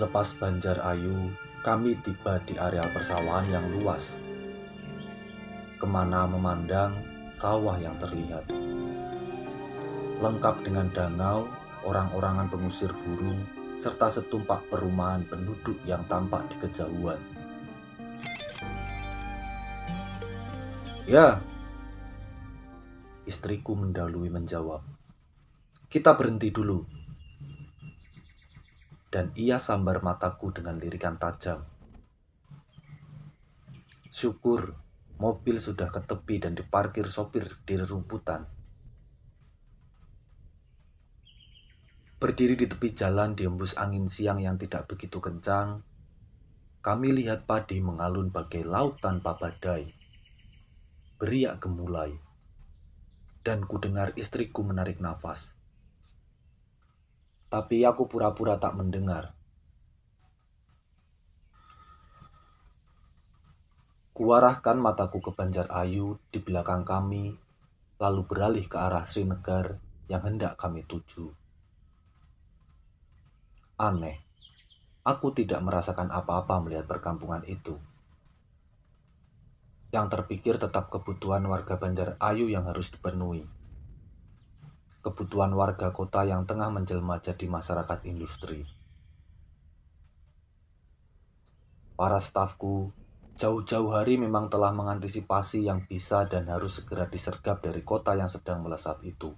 Lepas Banjar Ayu, kami tiba di areal persawahan yang luas. Ke mana memandang, sawah yang terlihat. Lengkap dengan danau, orang-orangan pengusir burung, serta setumpak perumahan penduduk yang tampak di kejauhan. Ya, istriku mendahului menjawab. Kita berhenti dulu. Dan ia sambar mataku dengan lirikan tajam. Syukur mobil sudah ke tepi dan diparkir sopir di rerumputan. Berdiri di tepi jalan diembus angin siang yang tidak begitu kencang, kami lihat padi mengalun bagai laut tanpa badai. Beriak gemulai. Dan ku dengar istriku menarik nafas tapi aku pura-pura tak mendengar. Kuarahkan mataku ke Banjar Ayu di belakang kami, lalu beralih ke arah Srinagar yang hendak kami tuju. Aneh, aku tidak merasakan apa-apa melihat perkampungan itu. Yang terpikir tetap kebutuhan warga Banjar Ayu yang harus dipenuhi kebutuhan warga kota yang tengah menjelma jadi masyarakat industri. Para stafku jauh-jauh hari memang telah mengantisipasi yang bisa dan harus segera disergap dari kota yang sedang melesat itu.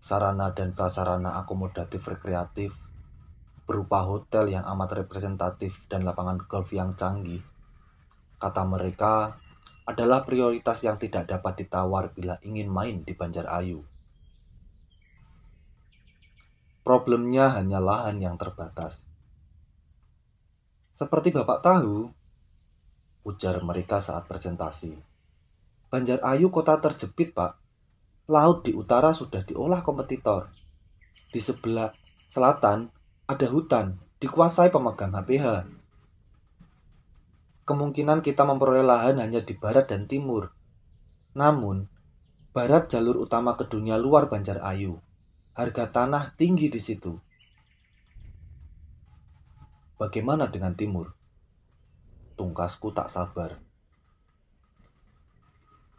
Sarana dan prasarana akomodatif rekreatif berupa hotel yang amat representatif dan lapangan golf yang canggih. Kata mereka, adalah prioritas yang tidak dapat ditawar bila ingin main di Banjar Ayu. Problemnya hanya lahan yang terbatas. Seperti Bapak tahu, ujar mereka saat presentasi. Banjar Ayu kota terjepit, Pak. Laut di utara sudah diolah kompetitor. Di sebelah selatan ada hutan, dikuasai pemegang HPH kemungkinan kita memperoleh lahan hanya di barat dan timur. Namun, barat jalur utama ke dunia luar Banjar Ayu. Harga tanah tinggi di situ. Bagaimana dengan timur? Tungkasku tak sabar.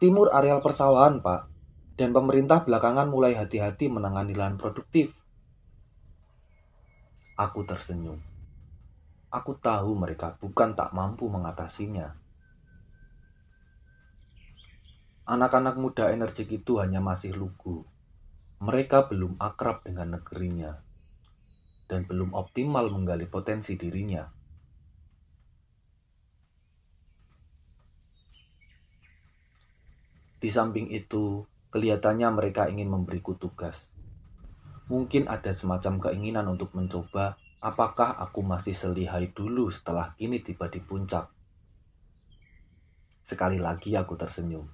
Timur areal persawahan, Pak. Dan pemerintah belakangan mulai hati-hati menangani lahan produktif. Aku tersenyum. Aku tahu mereka bukan tak mampu mengatasinya. Anak-anak muda energik itu hanya masih lugu. Mereka belum akrab dengan negerinya dan belum optimal menggali potensi dirinya. Di samping itu, kelihatannya mereka ingin memberiku tugas. Mungkin ada semacam keinginan untuk mencoba Apakah aku masih selihai dulu setelah kini tiba di puncak? Sekali lagi aku tersenyum.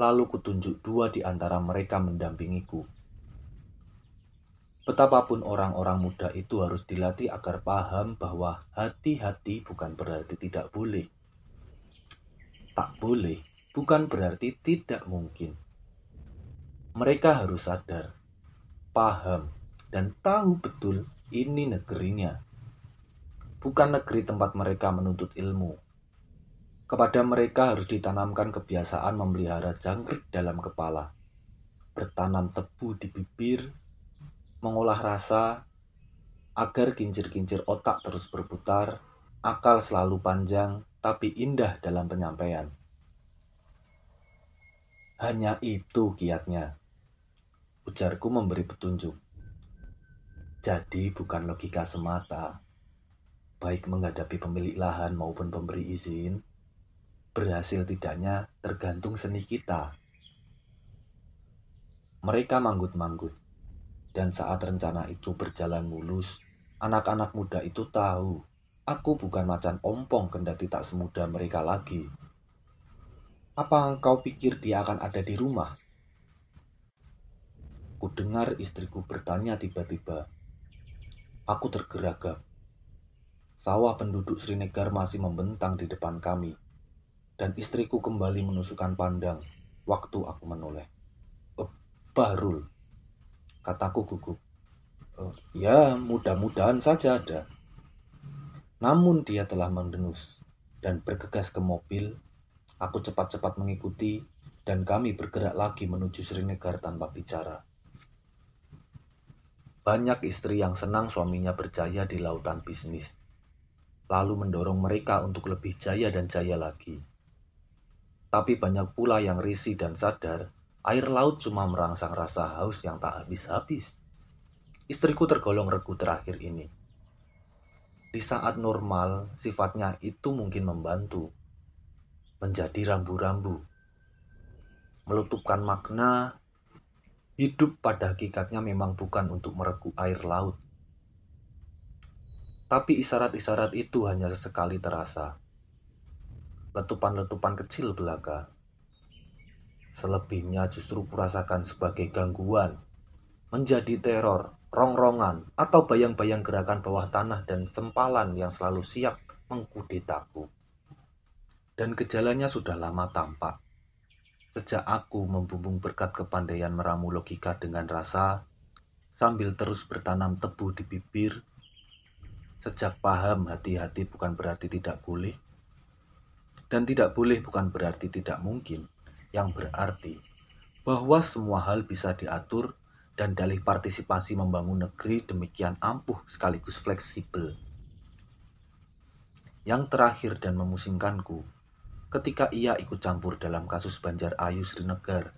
Lalu kutunjuk dua di antara mereka mendampingiku. Betapapun orang-orang muda itu harus dilatih agar paham bahwa hati-hati bukan berarti tidak boleh. Tak boleh bukan berarti tidak mungkin. Mereka harus sadar, paham, dan tahu betul ini negerinya. Bukan negeri tempat mereka menuntut ilmu. Kepada mereka harus ditanamkan kebiasaan memelihara jangkrik dalam kepala, bertanam tebu di bibir, mengolah rasa, agar kincir-kincir otak terus berputar, akal selalu panjang tapi indah dalam penyampaian. Hanya itu kiatnya. Ujarku memberi petunjuk. Jadi bukan logika semata, baik menghadapi pemilik lahan maupun pemberi izin, berhasil tidaknya tergantung seni kita. Mereka manggut-manggut, dan saat rencana itu berjalan mulus, anak-anak muda itu tahu aku bukan macan ompong kendati tak semudah mereka lagi. Apa engkau pikir dia akan ada di rumah? Ku dengar istriku bertanya tiba-tiba, Aku tergeragap. Sawah penduduk Srinagar masih membentang di depan kami, dan istriku kembali menusukkan pandang waktu aku menoleh. Oh, Barul, kataku gugup. Oh, ya, mudah-mudahan saja ada. Namun dia telah mendengus dan bergegas ke mobil. Aku cepat-cepat mengikuti dan kami bergerak lagi menuju Srinagar tanpa bicara. Banyak istri yang senang suaminya berjaya di lautan bisnis, lalu mendorong mereka untuk lebih jaya dan jaya lagi. Tapi banyak pula yang risih dan sadar air laut cuma merangsang rasa haus yang tak habis-habis. Istriku tergolong regu terakhir ini di saat normal, sifatnya itu mungkin membantu menjadi rambu-rambu, melutupkan makna. Hidup pada hakikatnya memang bukan untuk meregu air laut, tapi isyarat-isyarat itu hanya sesekali terasa. Letupan-letupan kecil belaka. Selebihnya justru kurasakan sebagai gangguan, menjadi teror, rongrongan, atau bayang-bayang gerakan bawah tanah dan sempalan yang selalu siap mengkudetaku. Dan gejalanya sudah lama tampak. Sejak aku membumbung berkat kepandaian meramu logika dengan rasa, sambil terus bertanam tebu di bibir, sejak paham hati-hati bukan berarti tidak boleh, dan tidak boleh bukan berarti tidak mungkin, yang berarti bahwa semua hal bisa diatur dan dalih partisipasi membangun negeri demikian ampuh sekaligus fleksibel. Yang terakhir dan memusingkanku, ketika ia ikut campur dalam kasus Banjar Ayu Srinagar,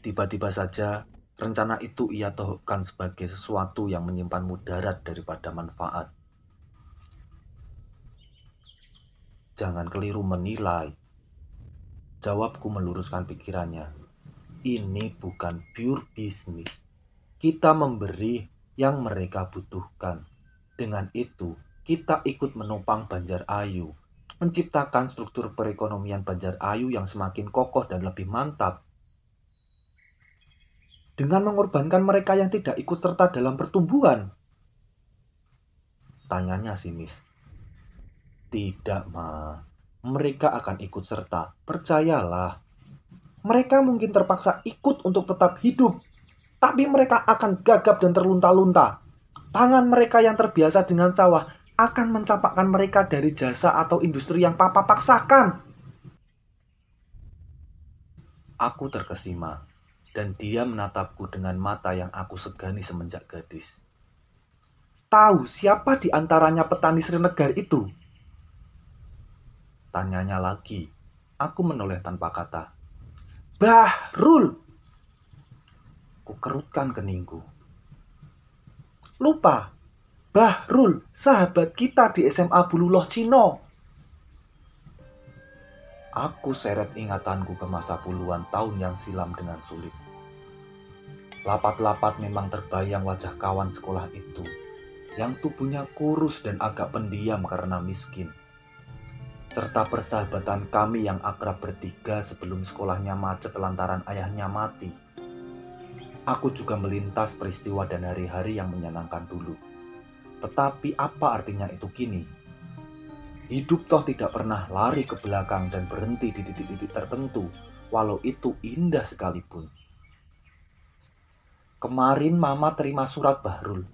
tiba-tiba saja rencana itu ia tohokkan sebagai sesuatu yang menyimpan mudarat daripada manfaat. Jangan keliru menilai. Jawabku meluruskan pikirannya. Ini bukan pure bisnis kita memberi yang mereka butuhkan. Dengan itu, kita ikut menopang Banjar Ayu, menciptakan struktur perekonomian Banjar Ayu yang semakin kokoh dan lebih mantap. Dengan mengorbankan mereka yang tidak ikut serta dalam pertumbuhan. Tanyanya sinis. Tidak, Ma. Mereka akan ikut serta. Percayalah. Mereka mungkin terpaksa ikut untuk tetap hidup tapi mereka akan gagap dan terlunta-lunta. Tangan mereka yang terbiasa dengan sawah akan mencampakkan mereka dari jasa atau industri yang papa paksakan. Aku terkesima, dan dia menatapku dengan mata yang aku segani semenjak gadis. Tahu siapa di antaranya petani Srinagar itu? Tanyanya lagi. Aku menoleh tanpa kata. Bahrul! Kukerutkan keningku. Lupa, Bahrul, sahabat kita di SMA Bululoh Cino. Aku seret ingatanku ke masa puluhan tahun yang silam dengan sulit. Lapat-lapat memang terbayang wajah kawan sekolah itu, yang tubuhnya kurus dan agak pendiam karena miskin. Serta persahabatan kami yang akrab bertiga sebelum sekolahnya macet lantaran ayahnya mati Aku juga melintas peristiwa dan hari-hari yang menyenangkan dulu. Tetapi apa artinya itu kini? Hidup toh tidak pernah lari ke belakang dan berhenti di titik-titik tertentu, walau itu indah sekalipun. Kemarin mama terima surat Bahrul.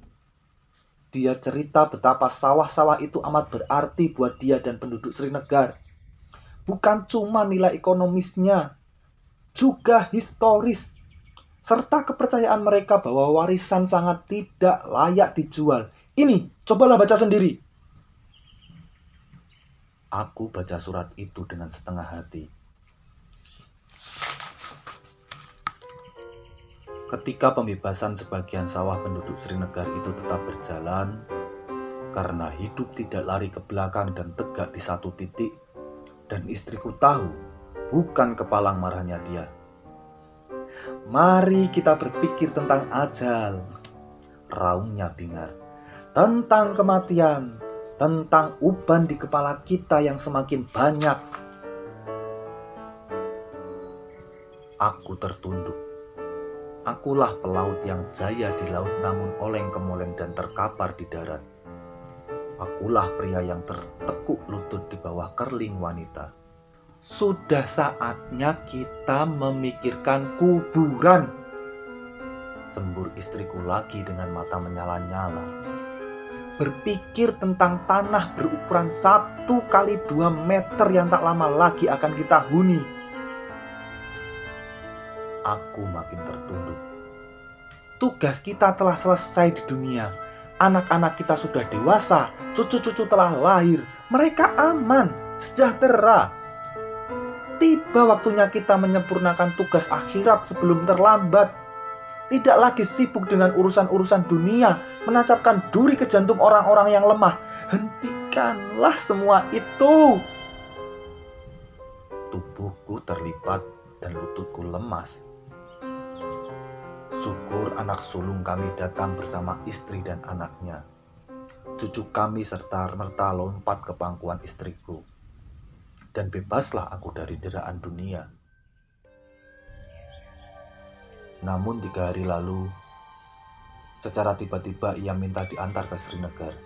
Dia cerita betapa sawah-sawah itu amat berarti buat dia dan penduduk Srinagar. Bukan cuma nilai ekonomisnya, juga historis serta kepercayaan mereka bahwa warisan sangat tidak layak dijual. Ini, cobalah baca sendiri. Aku baca surat itu dengan setengah hati. Ketika pembebasan sebagian sawah penduduk Srinagar itu tetap berjalan, karena hidup tidak lari ke belakang dan tegak di satu titik, dan istriku tahu bukan kepalang marahnya dia, Mari kita berpikir tentang ajal. Raungnya bingar. Tentang kematian. Tentang uban di kepala kita yang semakin banyak. Aku tertunduk. Akulah pelaut yang jaya di laut namun oleng kemoleng dan terkapar di darat. Akulah pria yang tertekuk lutut di bawah kerling wanita sudah saatnya kita memikirkan kuburan. Sembur istriku lagi dengan mata menyala-nyala. Berpikir tentang tanah berukuran satu kali dua meter yang tak lama lagi akan kita huni. Aku makin tertunduk. Tugas kita telah selesai di dunia. Anak-anak kita sudah dewasa, cucu-cucu telah lahir. Mereka aman, sejahtera. Tiba waktunya kita menyempurnakan tugas akhirat sebelum terlambat. Tidak lagi sibuk dengan urusan-urusan dunia, menancapkan duri ke jantung orang-orang yang lemah. Hentikanlah semua itu. Tubuhku terlipat dan lututku lemas. Syukur anak sulung kami datang bersama istri dan anaknya. Cucu kami serta merta lompat ke pangkuan istriku. Dan bebaslah aku dari deraan dunia. Namun tiga hari lalu, secara tiba-tiba ia minta diantar ke Srinagar.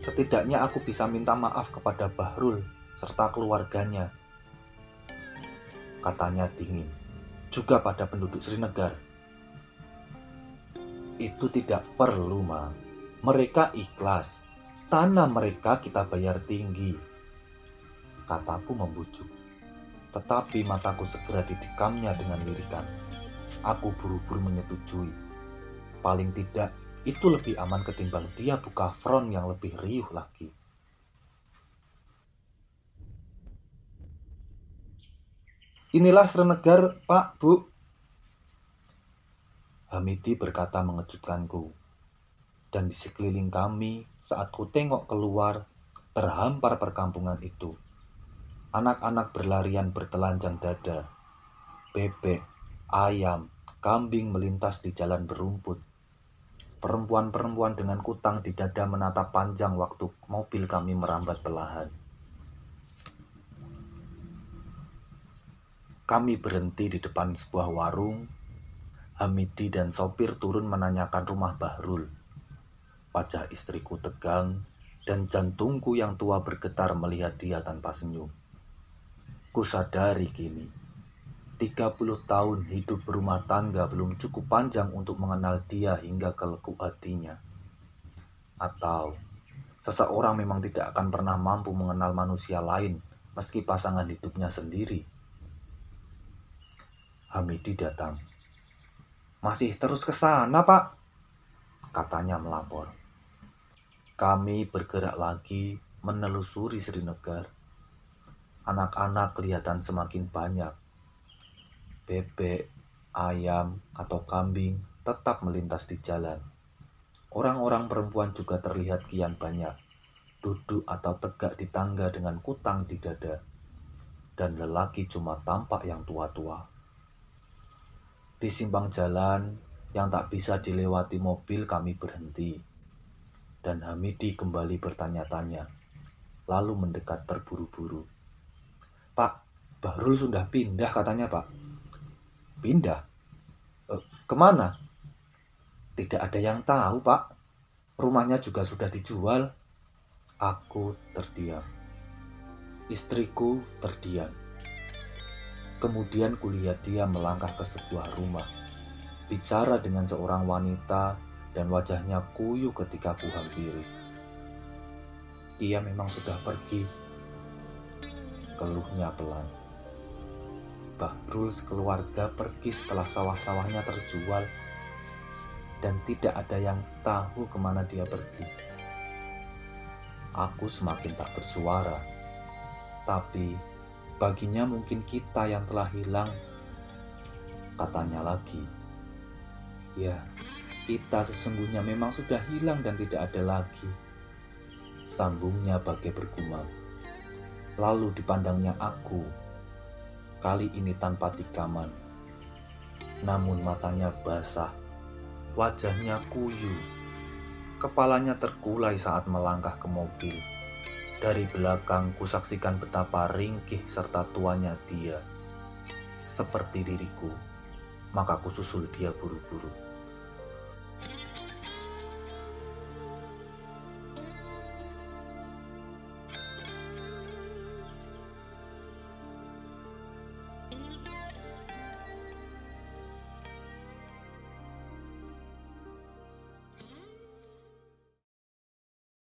Setidaknya aku bisa minta maaf kepada Bahrul serta keluarganya. Katanya dingin, juga pada penduduk Srinagar. Itu tidak perlu, Ma. Mereka ikhlas. Tanah mereka kita bayar tinggi. Kataku membujuk tetapi mataku segera ditikamnya dengan lirikan. Aku buru-buru menyetujui. Paling tidak, itu lebih aman ketimbang dia buka front yang lebih riuh lagi. Inilah Srenegar, Pak, Bu. Hamidi berkata mengejutkanku. Dan di sekeliling kami, saat ku tengok keluar, terhampar perkampungan itu Anak-anak berlarian bertelanjang dada. Bebek, ayam, kambing melintas di jalan berumput. Perempuan-perempuan dengan kutang di dada menatap panjang waktu mobil kami merambat belahan. Kami berhenti di depan sebuah warung. Hamidi dan sopir turun menanyakan rumah Bahrul. Wajah istriku tegang dan jantungku yang tua bergetar melihat dia tanpa senyum. Kusadari kini, 30 tahun hidup berumah tangga belum cukup panjang untuk mengenal dia hingga ke lekuk hatinya. Atau, seseorang memang tidak akan pernah mampu mengenal manusia lain meski pasangan hidupnya sendiri. Hamidi datang. Masih terus ke sana, Pak? Katanya melapor. Kami bergerak lagi menelusuri Srinagar anak-anak kelihatan semakin banyak. Bebek, ayam, atau kambing tetap melintas di jalan. Orang-orang perempuan juga terlihat kian banyak, duduk atau tegak di tangga dengan kutang di dada, dan lelaki cuma tampak yang tua-tua. Di simpang jalan yang tak bisa dilewati mobil kami berhenti, dan Hamidi kembali bertanya-tanya, lalu mendekat terburu-buru. Pak, Bahrul sudah pindah katanya Pak. Pindah? Eh, ke mana? Tidak ada yang tahu Pak. Rumahnya juga sudah dijual. Aku terdiam. Istriku terdiam. Kemudian kulihat dia melangkah ke sebuah rumah. Bicara dengan seorang wanita dan wajahnya kuyu ketika ku hampiri. Ia memang sudah pergi keluhnya pelan. Bahrul sekeluarga pergi setelah sawah-sawahnya terjual dan tidak ada yang tahu ke mana dia pergi. Aku semakin tak bersuara, tapi baginya mungkin kita yang telah hilang. Katanya lagi, ya kita sesungguhnya memang sudah hilang dan tidak ada lagi. Sambungnya bagai bergumam. Lalu dipandangnya aku, kali ini tanpa tikaman. Namun matanya basah, wajahnya kuyu, kepalanya terkulai saat melangkah ke mobil. Dari belakang kusaksikan betapa ringkih serta tuanya dia. Seperti diriku, maka kususul dia buru-buru.